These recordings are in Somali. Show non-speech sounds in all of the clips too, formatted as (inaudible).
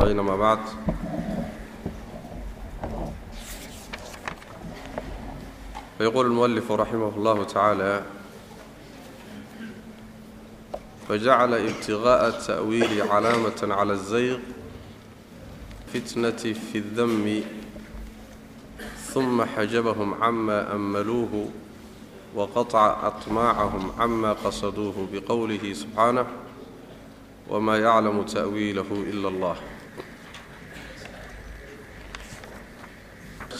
أجمعين ما بعد فيقول المؤلف رحمه الله تعالى فجعل ابتغاء التأويل علامة على الزيغ فتنة في الذم ثم حجبهم عما أملوه وقطع أطماعهم عما قصدوه بقوله سبحانه وما يعلم تأويله إلا الله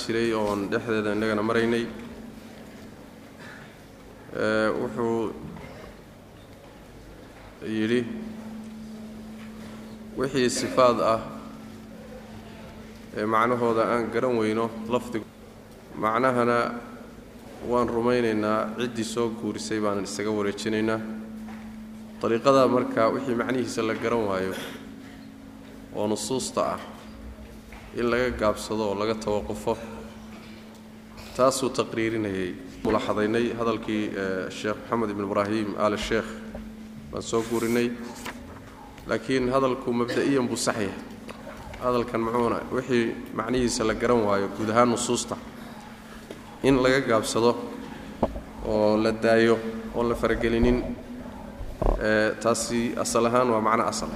jiray oon dhexdeeda innagana maraynay. Wuxuu yidhi wixii sifaad ah ee macnahooda aan garan weyno lafdigu macnahana waan rumaynaynaa ciddii soo guurisay baanan isaga wareejinaynaa dariiqada marka wixii macnihiisa la garan waayo oo nusuusta ah in laga gaabsado oo laga tawaqufo. Taasuu taqriirinayay mulaxadaynay hadalkii sheekh maxamed ibn ibraahim aal sheekh baan soo guurinay laakiin hadalku mabda'iyan buu sax yahay. Hadalkan muxuuna wixii macnihiisa la garan waayo guud ahaan nusuusta. In laga gaabsado oo la daayo oon la faragelinin taasi asal ahaan waa macno asal.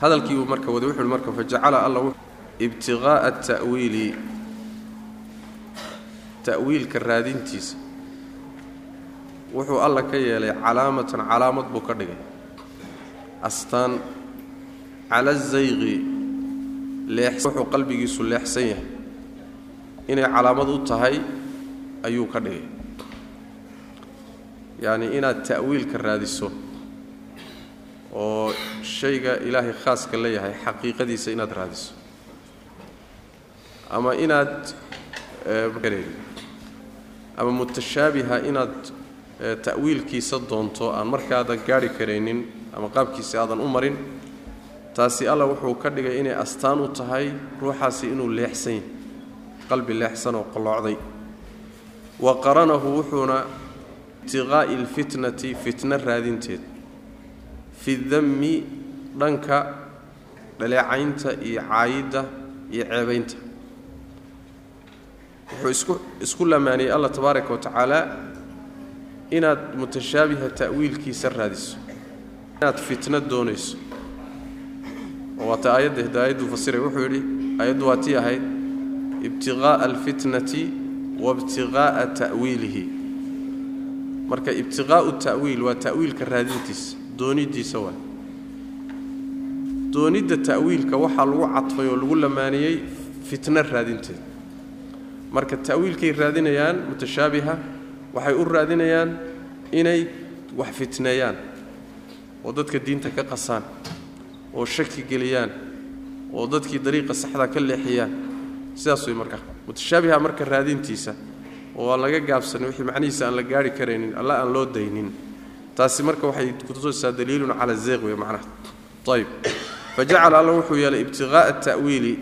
Hadalkii uu marka waday wuxu uhi marka fajacala alla ibtiqaa'a ta'wiili ta'wiilka raadintiisa wuxuu alla ka yeelay calaamatan calaamad buu ka dhigay. Astaan cala zayqi leex wuxuu qalbigiisu leexsan yahay. Inay calaamad u tahay ayuu ka dhigay. Yacni inaad ta'wiilka raadiso oo shayga ilaahay khaaska la yahay xaqiiqadiisa inaad raadiso ama inaad ama mutashaabiha inaad ta'wiilkiisa doonto aan markaadan gaarhi karaynin ama qaabkiisa aadan u marin taasi alla wuxuu ka dhigay inay astaan u tahay ruuxaasi inuu leexsan yahay qalbi leexsan oo qoloocday wa qaranahu wuxuuna ibtiqaa'i alfitnati fitno raadinteed. Fi dammi dhanka dhaleecaynta iyo caayidda iyo ceebaynta wuxuu isku lamaaniyey allah tabaaraka wa tacaala inaad mutashaabiha ta'wiilkiisa raadiso. Inaad fitno doonayso. Oo waata aayadda hidaayaddu fasiray wuxuu yidhi aayaddu waa tii ahayd ibtiqaa'a alfitnati wa ibtiqaa'a ta'wiilihi. Marka ibtiqaa'u ta'wiil waa ta'wiilka raadintiisa dooniddiisa waa. Doonidda ta'wiilka waxaa lagu cadfay oo lagu lamaaniyey fitno raadinteed marka ta'wiilkay raadinayaan mutashaabiha waxay u raadinayaan inay wax fitneeyaan oo dadka diinta ka qasaan oo shaki geliyaan oo dadkii dariiqa saxda ka leexiyaan. Sidaas way marka mutashaabiha marka raadintiisa oo aan laga gaabsanin wixii macnihiisa aan la gaari karaynin alla aan loo daynin. Taasi marka waxay kutusaysaa daliilun cala zeeq wey macnaha. Ayib fajacala alla wuxuu yeelay ibtiqaa'a ta'wiili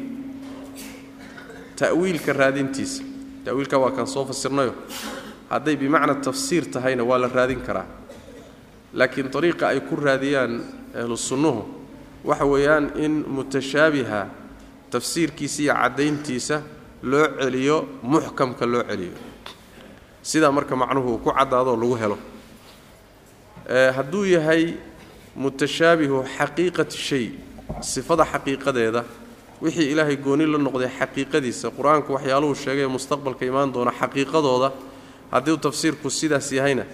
ta'wiilka raadintiisa. Ta'wiilka waa kaan soo fasirnayo. Hadday bimacna tafsiir tahayna waa la raadin karaa. Laakiin dariiqa ay ku raadiyaan ahlu sunnuhu waxa weeyaan in mutashaabiha tafsiirkiisa iyo caddayntiisa loo celiyo muxkamka loo celiyo. Sidaa marka macnuhu ku caddaadoo lagu helo. Hadduu yahay mutashaabihu xaqiiqati shay sifada xaqiiqadeeda wixii ilaahay gooni la noqday xaqiiqadiisa. Qur'aanku waxyaaluhu sheegay mustaqbalka imaan doona xaqiiqadooda. Hadduu tafsiirku sidaas yahayna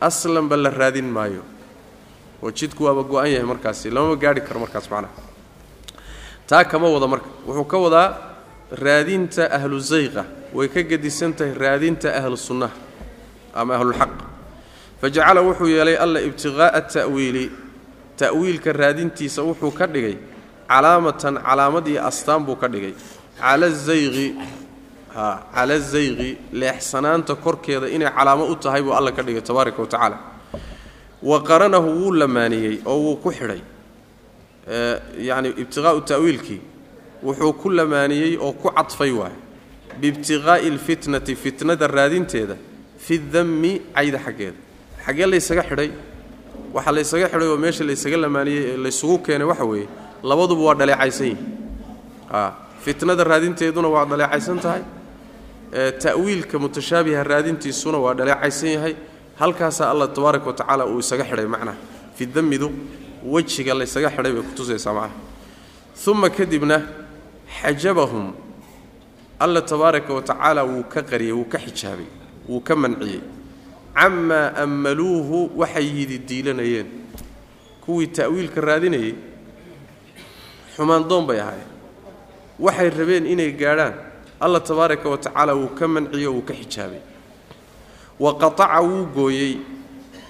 aslanba la raadin maayo. Oo jidku waaba go-an yahay markaasi. Lamama gaarhi karo markaas macnaha. Taa kama wada marka. Wuxuu ka wadaa raadinta ahlu zayqa way ka gedisan tahay raadinta ahlu sunnaha ama ahlulxaq fajacala wuxuu yeelay alla ibtiqaa'a ta'wiili. Ta'wiilka raadintiisa wuxuu ka dhigay calaamatan calaamad iyo astaan buu ka dhigay. Cala zayqi cala zayqi leexsanaanta korkeeda inay calaamo u tahay buu alla ka dhigay tabaaraka wa tacaala. Wa qaranahu wuu lamaaniyey oo wuu ku xidhay. Yacni ibtiqaa'u ta'wiilkii wuxuu ku lamaaniyey oo ku cadfay waay biibtiqaa'i alfitnati fitnada raadinteeda fi dammi cayda xaggeeda. Xaggee laysaga xidhay? Waxaa laysaga xidhay oo meesha laysaga lamaaniyey ee laysugu keenay waxa weeye labaduba waa dhaleecaysan yihiin fitnada raadinteeduna waa dhaleecaysan tahay. Ta'wiilka mutashaabiha raadintiisuna waa dhaleecaysan yahay. Halkaasaa allah tabaaraka wa tacaala uu isaga xidhay macnaha fidamidu wejiga laysaga xidhay bay kutusaysaa macnaha uma kadibna xajabahum. Alla tabaaraka wa tacaala wuu ka qariyey wuu ka xijaabay wuu ka manciyey. Camaa ammaluuhu waxay yidi diilanayeen. Kuwii ta'wiilka raadinayey xumaandoon bay ahaayeen. Waxay rabeen inay gaadhaan. Alla tabaaraka wa tacaala wuu ka manciyo wuu ka xijaabay. Wa qataca wuu gooyey.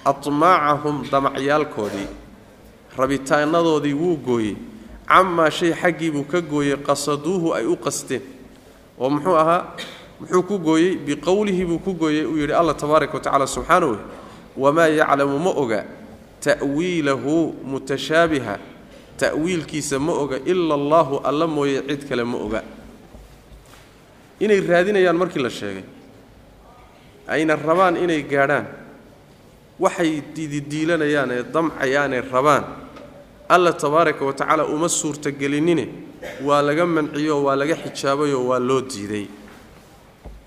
Atmaacahum damacyaalkoodii rabitaanadoodii wuu gooyey. Camaa shay xaggii buu ka gooyey qasaduuhu ay u qasteen. Oo muxuu ahaa? Muxuu ku gooyey? Biqowlihi buu ku gooyey. Uu yidhi allah tabaaraka wa tacala subxaanahu wamaa yaclamu ma oga ta'wiilahu mutashaabiha ta'wiilkiisa ma oga ila allaahu alla mooye cid kale ma oga. Inay raadinayaan markii la sheegay. Ayna rabaan inay gaadhaan. Waxay diidiilanayaan ee damcayaanee rabaan. Alla tabaaraka wa tacaala uma suurtagelinine. Waa laga manciyo waa laga xijaabayoo waa loo diiday.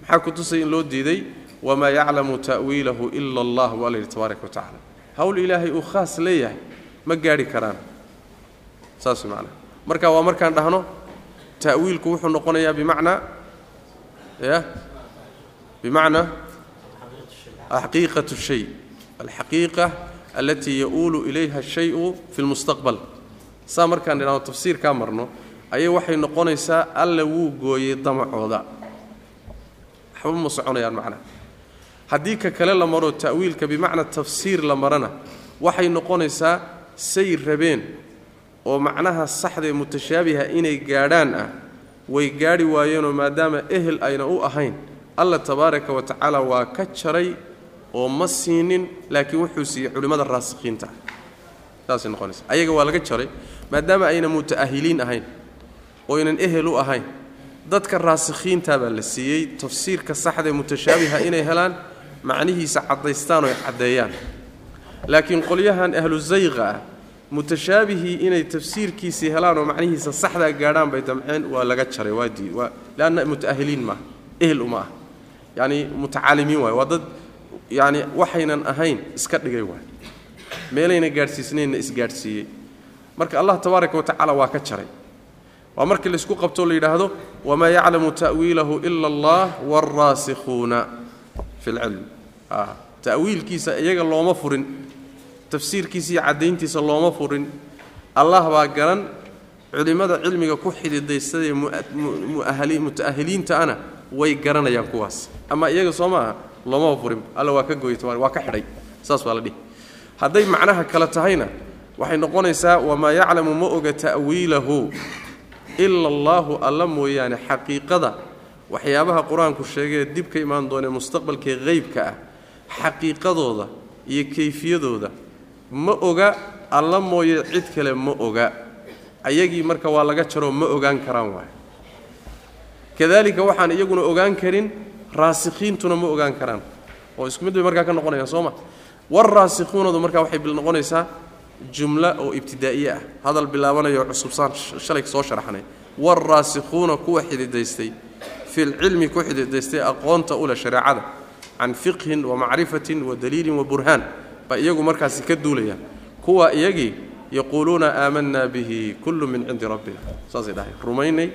Maxaa ku tusay in loo diiday? Wamaa yaclamu ta'wiilahu ila allah baa la yidhi tabaaraka wa tacaala hawl ilaahay uu khaas leeyahay ma gaadhi karaan saas macnaa marka waa markaan dhahno ta'wiilku wuxuu noqonayaa bimacnaa ya bimacnaa xaqiiqatu shay. Alxaqiiqa alatii ya-uulu ilayha shayu fi lmustaqbal saa markaan idhahno tafsiirkaa marno ayay waxay noqonaysaa alla wuu gooyey damacooda. Waxba ma soconayaan macnaha haddii ka kale la maro ta'wiilka bimacna tafsiir la marana waxay noqonaysaa say rabeen oo macnaha saxdaee mutashaabiha inay gaadhaan ah way gaadhi waayeenoo maadaama ehel ayna u ahayn. Alla tabaaraka wa tacaala waa ka jaray oo ma siinin laakiin wuxuu siiyey culimmada raasikhiinta saasay noqonaysa. Ayaga waa laga jaray maadaama ayna muta'ahiliin ahayn oo aynan ehel u ahayn dadka raasikhiintaa baa la siiyey tafsiirka saxdaee mutashaabiha inay helaan macnihiisa caddaystaan oo caddeeyaan. Laakiin qolyahan ahlu zayqa ah mutashaabihii inay tafsiirkiisii helaan oo macnihiisa saxdaa gaadhaan bay damceen waa laga jaray waa leanna muta'ahiliin maaha ehel uma ah yacni mutacaalimiin waay waa dad yacni waxaynan ahayn iska dhigay waay meelayna gaadhsiisnaynna isgaadhsiiyey marka allah tabaaraka wa tacaala waa ka jaray. Waa markii laysku qabtoo la yidhaahdo wamaa yaclamu ta'wiilahu ila allah waalraasikhuuna fi lcilm ta'wiilkiisa iyaga looma furin tafsiirkiisa iyo caddayntiisa looma furin. Allah baa garan culimmada cilmiga ku xididaysadee muta'ahiliinta ana way garanayaan kuwaas. Ama iyaga soo maaha loomaba furin. Alla waa ka gooyey waa ka xidhay. Saas baa la dhihi. Hadday macnaha kale tahayna waxay noqonaysaa wamaa yaclamu ma oga ta'wiilahu ila allaahu alla mooyaane xaqiiqada waxyaabaha qur'aanku sheegee dib ka imaan doonee mustaqbalkee haybka ah xaqiiqadooda iyo kayfiyadooda ma oga alla mooye cid kale ma oga. Ayagii marka waa laga jaroo ma ogaan karaan waay. Kadaalika waxaan iyaguna ogaan karin raasikhiintuna ma ogaan karaan. Oo isku mid bay markaa ka noqonayaan soo ma? War raasikhuunadu markaa waxay noqonaysaa jumlo oo ibtidaa'iye ah. Hadal bilaabanayo cusubsaan shalay soo sharaxnay. War raasikhuuna kuwa xididaystay filcilmi ku xididaystay aqoonta u leh shareecada can fiqhin wa macrifatin wa daliilin wa burhaan baa iyagu markaasi ka duulayaan kuwa iyagii yaquuluuna aamanaa bihi kullu min cindi rabbina. Saasay dhahay. Rumaynay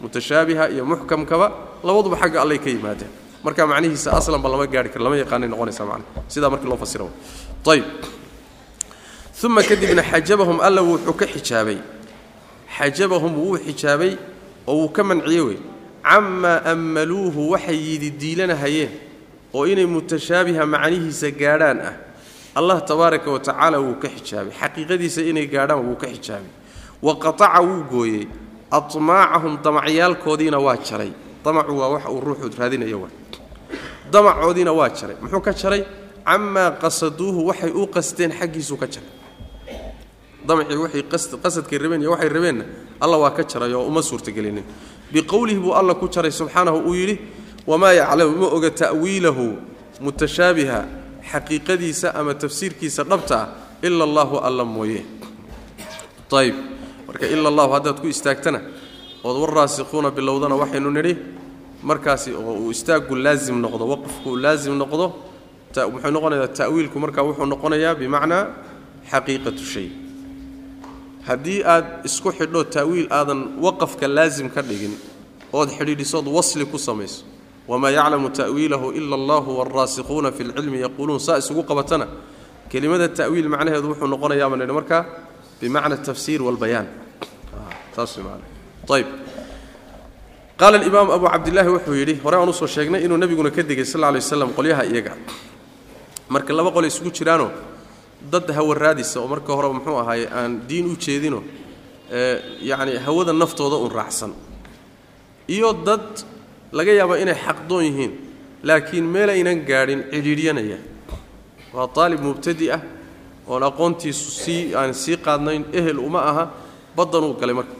mutashaabiha iyo muxkamkaba labaduba xagga allay ka yimaadeen. Marka macnihiisa aslanba lama gaari karo lama yaqaanay noqonaysaa macna sidaa markii loo fasiro. Ayb uma kadibna xajabahum alla wuxuu ka xijaabay. Xajabahum wuu xijaabay oo wuu ka manciyey wey. Camaa ammaluuhu waxay yidi diilanahayeen oo inay mutashaabiha macnihiisa gaadhaan ah allah tabaaraka wa wuu ka xijaabay. Xaqiiqadiisa inay gaadhaan wuu ka xijaabay. Wa qataca wuu gooyey. Atmaacahum damacyaalkoodiina waa jaray. Damacu waa wax uu ruuxu raadinayo wa. Damacoodiina waa jaray. Muxuu ka jaray? Camaa qasaduuhu waxay u qasteen xaggiisuu ka jaray. Damacii waxay qasadkay rabeen iyo waxay rabeenna alla waa ka jaray oo uma suurtagelinin. Biqowlihi buu alla ku jaray subxaanahu uu yidhi wamaa yaclamu ma oga ta'wiilahu mutashaabiha xaqiiqadiisa ama tafsiirkiisa dhabta ah ila allaahu alla mooye. Ayb marka ila allahu haddaad ku istaagtana ood warraasikuuna bilowdana waxaynu nidhi markaasi oo uu istaaggu laasim noqdo waqfku uu laasim noqdo muxuu noqonayaa ta'wiilku markaa wuxuu noqonayaa bimacnaa xaqiiqatu shay. Haddii aad isku xidho ta'wiil aadan waqafka laasim ka dhigin ood xidhiidhisood wasli ku samayso wamaa yaclamu ta'wiilahu ila allahu waalraasikuuna fi lcilmi yaquuluun saa isugu qabatana kelimada ta'wiil macnaheedu wuxuu noqonayaa baan nidhi markaa bimacna tafsiir walbayaan ayb qaala alimaam abu cabdillaahi wuxuu yidhi hore aan u soo sheegnay inuu nebiguna ka digay sal alay waslam qolyaha iyaga. Marka laba qole isugu jiraanoo dad hawaraadisa oo marka horeba muxuu ahaaye aan diin u jeedino yacni hawada naftooda un raacsan. Iyo dad laga yaabo inay xaqdoon yihiin laakiin meelaynan gaadhin cidhiidhyanaya. Waa aalib mubtadi ah oon aqoontiisu sii aan sii qaadnayn ehel uma aha badanuu galay marka.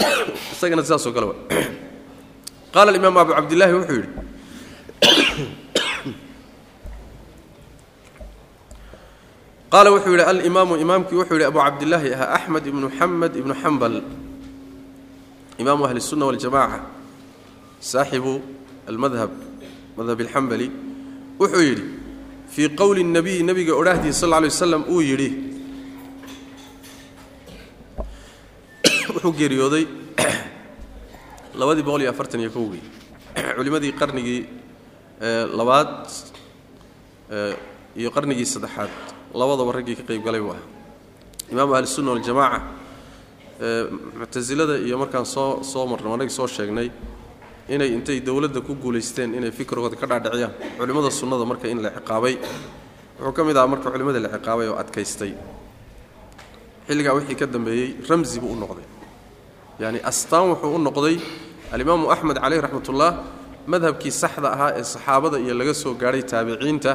(coughs) Isagana sidaasoo kale (coughs) qaala imaam abu cabdillaahi wuxuu yidhi (coughs) qaala wuxuu yidhi alimaamu imaamkii wuxuu yidhi abu cabdillaahi ahaa axmed ibnu xamed ibnu xambal imaamu ahli sunna waljamaca saaxibu almadhab madhab alxambali wuxuu yidhi fii qowli الnabiy nebiga odhaahdiisa sal lla lay waslam uu yidhi. (coughs) Wuxuu geeriyooday (coughs) labadii boqol iyo afartan iyo kowgii. (coughs) Culimmadii qarnigii labaad iyo qarnigii saddexaad labadaba raggii ka qayb galay buu ahaa. Imaamu ahlisunna waljamaaca muctasilada iyo markaan soo soo marno anagii soo sheegnay inay intay dowladda ku guulaysteen inay fikrigooda ka dhaadhiciyaan. Culimmada sunnada marka in la ciqaabay wuxuu ka mid ahaa marka culimmada la ciqaabay oo adkaystay. Xilligaa wixii ka dambeeyey ramsi buu u noqday. Yacni astaan wuxuu u noqday alimaamu axmed caleyh raxmatullah madhabkii saxda ahaa ee saxaabada iyo laga soo gaadhay taabiciinta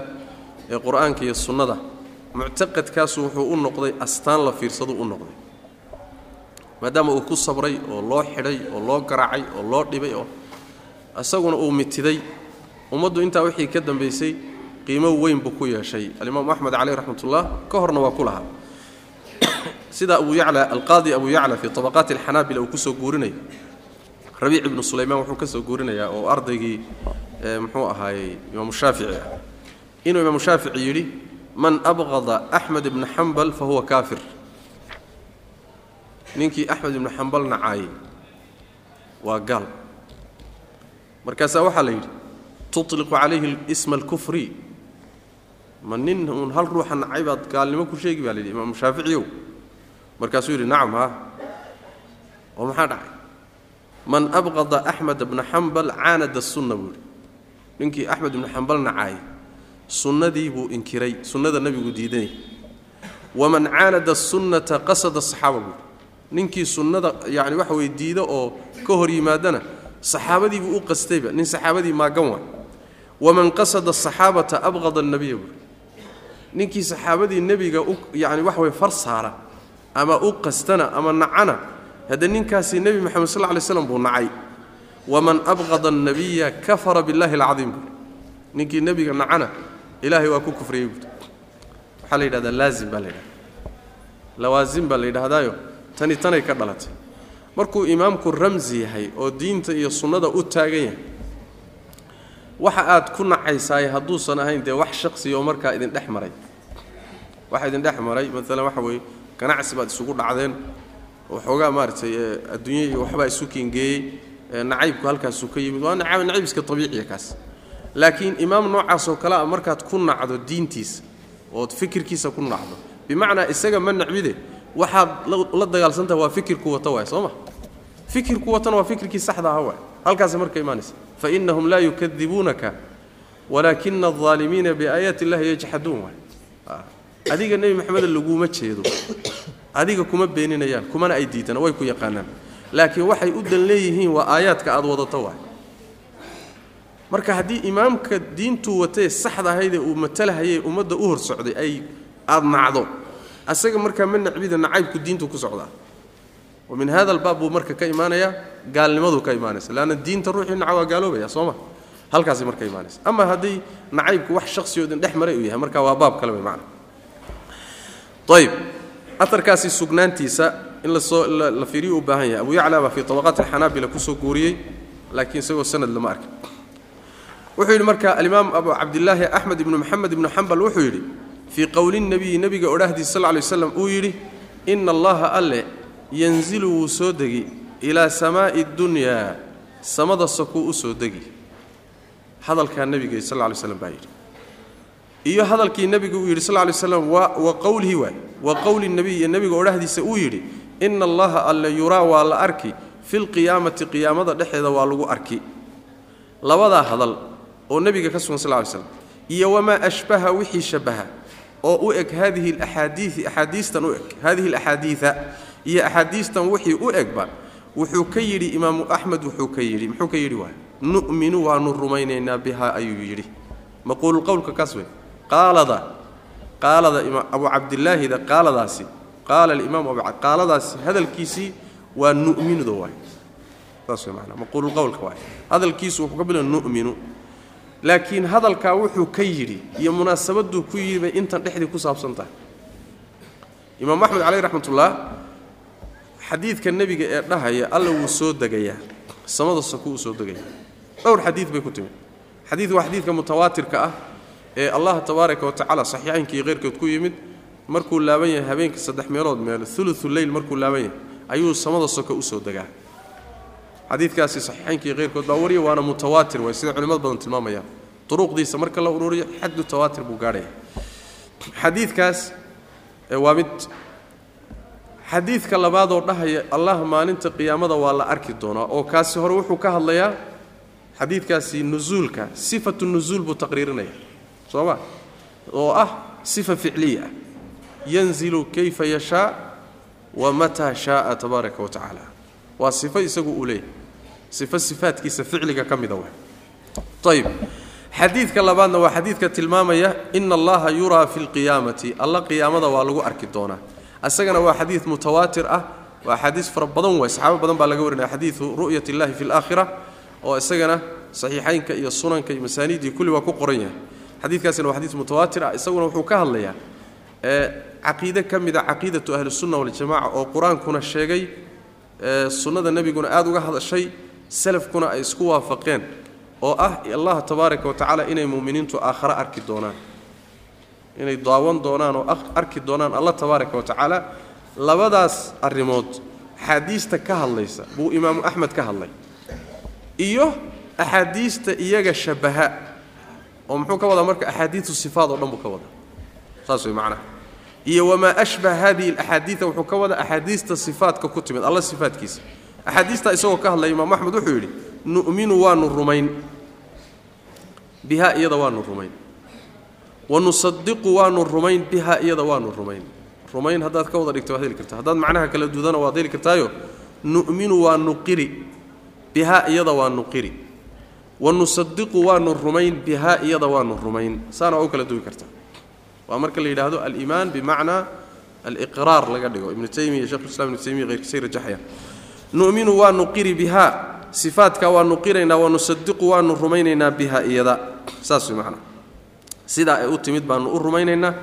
ee qur'aanka iyo sunnada. Muctaqadkaasu wuxuu u noqday astaan la fiirsaduu u noqday. Maadaama uu ku sabray oo loo xidhay oo loo garaacay oo loo dhibay oo isaguna uu mitiday. Ummaddu intaa wixii ka dambaysay qiimo weyn buu ku yeeshay. Alimaamu axmed caleyh raxmatullah ka horna waa ku lahaa. Sida abu yacla alqaadi abu yacla fii tabaqaati alxanaabila uu ku soo guurinayo rabiic ibnu sulaymaan wuxuu ka guurinayaa oo ardaygii muxuu ahaayey imaamu shaafici ah. Inuu imaamu shaafici yidhi man abqada axmed ibna xambal fa huwa kaafir. Ninkii axmed ibnu xambal nacaayey waa gaal markaasaa waxaa la yidhi tutliqu calayhi isma alkufri. Ma nin uun hal ruuxa nacay baad gaalnimo ku sheegi baa la yidhi imaamu shaaficiyow markaasuu yidhi nacam ha oo maxaa dhacay? Man abqada axmed bna xambal caanada sunna buu yidhi. Ninkii axmed ibnu xambal nacaayey sunnadii buu inkiray sunnada nebigu diidanay waman caanada sunnata qasada saxaaba buuhi ninkii sunnada yacni waxa weye diida oo ka hor yimaadana saxaabadii buu u qastayba nin saxaabadii maagan waa waman qasada asaxaabata abqada annabiya buuhi ninkii saxaabadii nebiga u yacni waxa weye far saara ama u qastana ama nacana hadde ninkaasi nebi moxamed sal lay slam buu nacay. Waman abqada annabiya kafara billahi alcadiim buuhi ninkii nebiga nacana ilaahay waa ku kufriyey buuhi waxaa la yidhahdaa laazim baa la yidhahda lawaasim baa la yidhaahdaayo tani tanay ka dhalatay markuu imaamku ramsi yahay oo diinta iyo sunnada u taagan yahay waxa aad ku nacaysaay hadduusan ahayn dee wax shaqsiya oo markaa idin dhex maray. Waxa idin dhex maray maalan waxa weeye ganacsi baad isugu dhacdeen waxoogaa maaragtay adduunya iyo waxbaa isu kingeeyey nacaybku halkaasuu ka yimid. Waa nacayb iska abiiciya kaas. Laakiin imaam noocaasoo kale a markaad ku nacdo diintiisa ood fikirkiisa ku nacdo. Bimacnaa isaga ma nacbide waxaad la dagaalsantaha waa fikirku wata waay soo ma? Fikirku watana waa fikirkii saxda aha waay. Halkaasay marka imaanaysa. Fainahum laa yukadibuunaka walaakina aldaalimiina biaayaati illahi yajxaduun waay. Adiga nebi maxameda laguma jeedo. Adiga kuma beeninayaan kumana ay diidana way ku yaqaanaan. Laakiin waxay u dan leeyihiin waa aayaadka aad wadato waay. Marka haddii imaamka diintuu watee saxda ahaydee uu matalahayee ummadda u hor socday ay aada nacdo asaga markaa ma nacbida nacaybku diintu ku socdaa. Wa min hada albaab buu marka ka imaanayaa gaalnimaduu ka imaanaysa. Leanna diinta ruuxii naca waa gaaloobaya soo ma? Halkaasay marka imaanaysa. Ama haddii nacaybku wax shaksiyoodin dhex maray uu yahay marka waa baab kale wey macna. Ayib aarkaasi sugnaantiisa in la soo la fiiriyo u baahan yahay. Abu yacla baa fii tabaqaat alxanaabila ku soo guuriyey laakiin isagoo sanad lama arkin. Wuxuu yidhi marka alimaam abu cabdilaahi axmed ibnu maxamed ibnu xambal wuxuu yidhi fii qowli nebiyi nebiga odhahdiisa sal lay waslam uu yidhi ina allaha alle yanzilu wuu soo degi ilaa samaa'i dunyaa samada sakuu u soo degi. Hadalkaa nebiga sal lay slam baa yidhi. Iyo hadalkii nebigu uu yidhi sal lay slam wa qowlihi waay wa qowli nebiy iyo nebiga odhahdiisa uu yidhi ina allaha alle yuraa waa la arki fi lqiyaamati qiyaamada dhexeeda waa lagu arki. Labadaa hadal oo nebiga ka sugan sal lay slam iyo wamaa ashbaha wixii shabaha oo u eg hadihi alaxaadiii axaadiistan u eg. Hadihi alaxaadiida iyo axaadiistan wixii u egba wuxuu ka yidhi imaamu axmed wuxuu ka yidhi muxuu ka yidhi waay nu'minu waanu rumaynaynaa bihaa ayuu yidhi. Maquululqowlka kaas wey qaalada qaalada abu cabdilaahida qaaladaasi qaala alimaam qaaladaasi hadalkiisii waa nu'minuda waay saas wey maanaa maquululqowlka waay hadalkiisu wuxuu ka bila nu'minu laakiin hadalkaa wuxuu ka yidhi iyo munaasabaduu ku yidhi bay intan dhexdii ku saabsan tahay. Imaam axmed caleyh raxmatullah xadiidka nebiga ee dhahaya alla wuu soo degayaa. Samada saku uu soo degaya dhowr xadiid bay ku timid. Xadiid waa xadiidka mutawaatirka ah ee allah tabaaraka wa tacaala saxiixaynka iyo keyrkood ku yimid. Markuu laaban yahay habeenkii saddex meelood meel ulutu leyl markuu laaban yahay ayuu samada soko u soo degaa xadiidkaasi saxiixaynka iyo keyrkood baa wariya waana mutawaatir way sida culimad badan tilmaamayaan duruqdiisa marka la ururiyo xaddu tawaatir buu gaadhaya. Xadiidkaas waa mid xadiidka labaadoo dhahaya allah maalinta qiyaamada waa la arki doonaa oo kaasi hore wuxuu ka hadlayaa xadiidkaasi nusuulka sifatu nusuul buu taqriirinaya soo ma? Oo ah sifa ficliya ah yanzilu kayfa yashaa wa mataa shaaa tabaaraka wa tacaala waa sifo isagu uu leeyahy sifo sifaadkiisa ficliga ka mida wa ayb xadiidka labaadna waa xadiidka tilmaamaya ina allaha yuraa fi lqiyaamati alla qiyaamada waa lagu arki doonaa. Isagana waa xadiid mutawaatir ah waa xadiis fara badan waay saxaabo badan baa laga warinaya xadiidu ru'yat illahi fi laakhira oo isagana saxiixaynka iyo sunanka iyo masaaniiddii kulli waa ku qoran yahay. Xadiidkaasina waa xadiis mutawaatir ah isaguna wuxuu ka hadlayaa caqiide ka mid a caqiidatu ahlisunna waljamaca oo qur'aankuna sheegay sunnada nebiguna aada uga hadashay salafkuna ay isku waafaqeen oo ah allah tabaaraka wa tacaala inay mu'miniintu aakhare arki doonaan. Inay daawan doonaan oo arki doonaan alla tabaaraka wa tacaala labadaas arrimood axaadiista ka hadlaysa buu imaamu axmed ka hadlay. Iyo axaadiista iyaga shabaha oo muxuu ka wadaa marka axaadiiu sifaad oo dhan buu ka wadaa. Saas way macnaha iyo wamaa ashbaha hadihi alaxaadiida wuxuu ka wadaa axaadiista sifaatka ku timid alla sifaadkiisa. Axaadiistaa isagoo ka hadlaya imaamu axmed wuxuu yidhi nu'minu waanu rumayn. Bihaa iyada waanu rumayn. Wanusadiqu waanu rumayn. Bihaa iyada waanu rumayn. Rumayn haddaad ka wada dhigto waad heli kartaa. Haddaad macnaha kala duudana waad heli kartaayo? Nu'minu waanu qiri. Bihaa iyada waanu qiri. Wanusadiqu waanu rumayn. Bihaa iyada waanu rumayn. Saana u kala duwi kartaa waa marka la yidhaahdo aliimaan bimacnaa aliqraar laga dhigo. Ibnu taymiya shekhulislam ibnu taymiya heyrkasay rajaxaya. Nu'minu waanu qiri bihaa. Sifaadka waanu qiraynaa wanusadiqu waanu rumaynaynaa bihaa iyada. Saas way macnaa. Sidaa ay u timid baanu u rumaynaynaa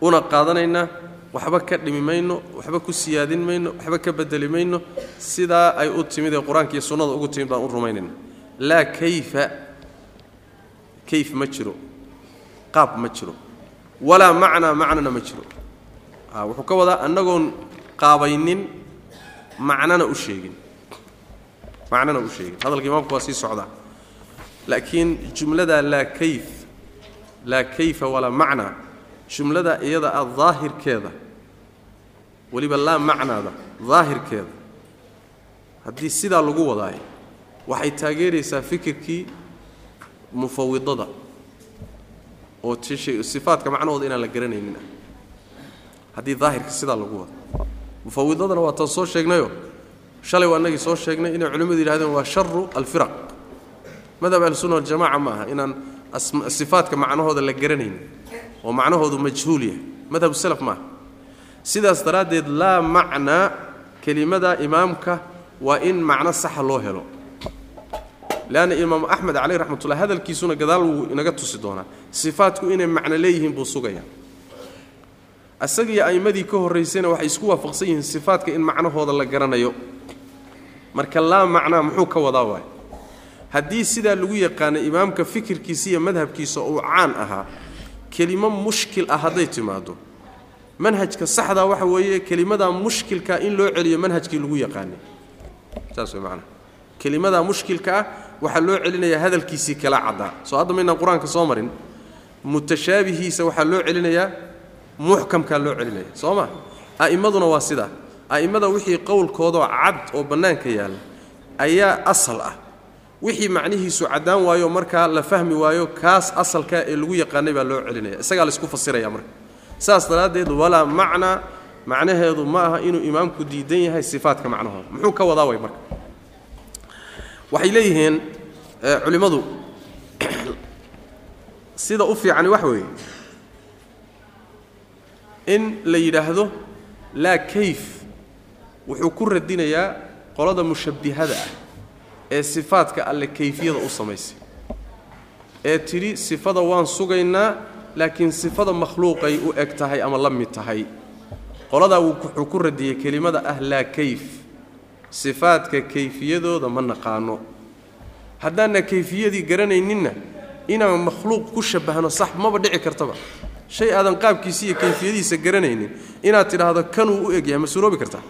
una qaadanaynaa waxba ka dhimi mayno waxba ku siyaadin mayno waxba ka bedeli mayno. Sidaa ay u timid ee qur'aanka iyo sunnada ugu timid baan u rumaynaynaa. Laa kayfa kayf ma jiro qaab ma jiro walaa macnaa macnana ma jiro. Wuxuu ka wadaa annagoon qaabaynin macnana u sheegin. Macnana u sheegin. Hadalka imaamku waa sii socdaa. Laakiin jumlada laa kayf laa kayfa walaa macnaa jumlada iyada ah daahirkeeda weliba laa macnaada daahirkeeda haddii sidaa lagu wadaayo waxay taageeraysaa fikirkii mufawidada oo sifaadka macnahooda inaan la garanaynin. Haddii daahirka sidaa lagu wado. Mufawidadana waa tan soo sheegnayo. Shalay waa annagii soo sheegnay inay culimmadu yidhahdeen waa sharu alfiraq. Madhab ahlusunna waljamaca ma aha inaan sifaadka macnahooda la garanaynin oo macnahoodu majhuul yahay. Madhabu salaf maaha sidaas daraaddeed laa macnaa kelimada imaamka waa in macno saxa loo helo leanna imaamu axmed caleyh raxmatullah hadalkiisuna gadaal wuu inaga tusi doonaa sifaadku inay macno leeyihiin buu sugayaa isagiyo a'immadii ka horraysayna waxay isku waafaqsan yihiin sifaadka in macnahooda la garanayo marka laa macnaa muxuu ka wadaa waay haddii sidaa lagu yaqaano imaamka fikirkiisa iyo madhabkiisa uu caan ahaa kelimo mushkil ah hadday timaado manhajka saxdaa waxa weeye kelimadaa mushkilka in loo celiyo manhajkii lagu yaqaanay saas way macnaha kelimadaa mushkilka ah waxaa loo celinayaa hadalkiisii kala caddaa. Soo hadda maynaan qur'aanka soo marin mutashaabihiisa waxaa loo celinayaa muxkamkaa loo celinaya soo ma? A'immaduna waa sidaa a'immada wixii qowlkoodoo cad oo bannaanka yaalla ayaa asal ah. Wixii macnihiisu caddaan waayo markaa la fahmi waayo kaas asalka ee lagu yaqaanay baa loo celinaya isagaa laysku fasiraya marka. Saas daraaddeed walaa macnaa macnaheedu ma aha inuu imaamku diidan yahay sifaatka macnahooda muxuu ka wadaa way marka waxay leeyihiin culimmadu sida u fiicani wax weeye in la yidhaahdo laa kayf wuxuu ku radinayaa qolada mushabbihada ah ee sifaadka alle kayfiyada u samaysay ee tidhi sifada waan sugaynaa laakiin sifada makhluuqay u eg tahay ama la mid tahay. Qoladaa wuxuu ku radiyey kelimada ah laa kayf sifaadka kayfiyadooda ma naqaano. Haddaanna kayfiyadii garanayninna inaan makhluuq ku shabbahno sax maba dhici kartaba. Shay aadan qaabkiisa iyo kayfiyadiisa garanaynin inaad tidhaahdo kanuu u egyahay ma suroobi kartaa?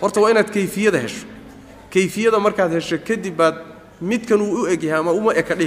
Horta waa inaad kayfiyada hesho. Kayfiyada markaad hesho kadib baad midkan uu u egyahay ama uma eka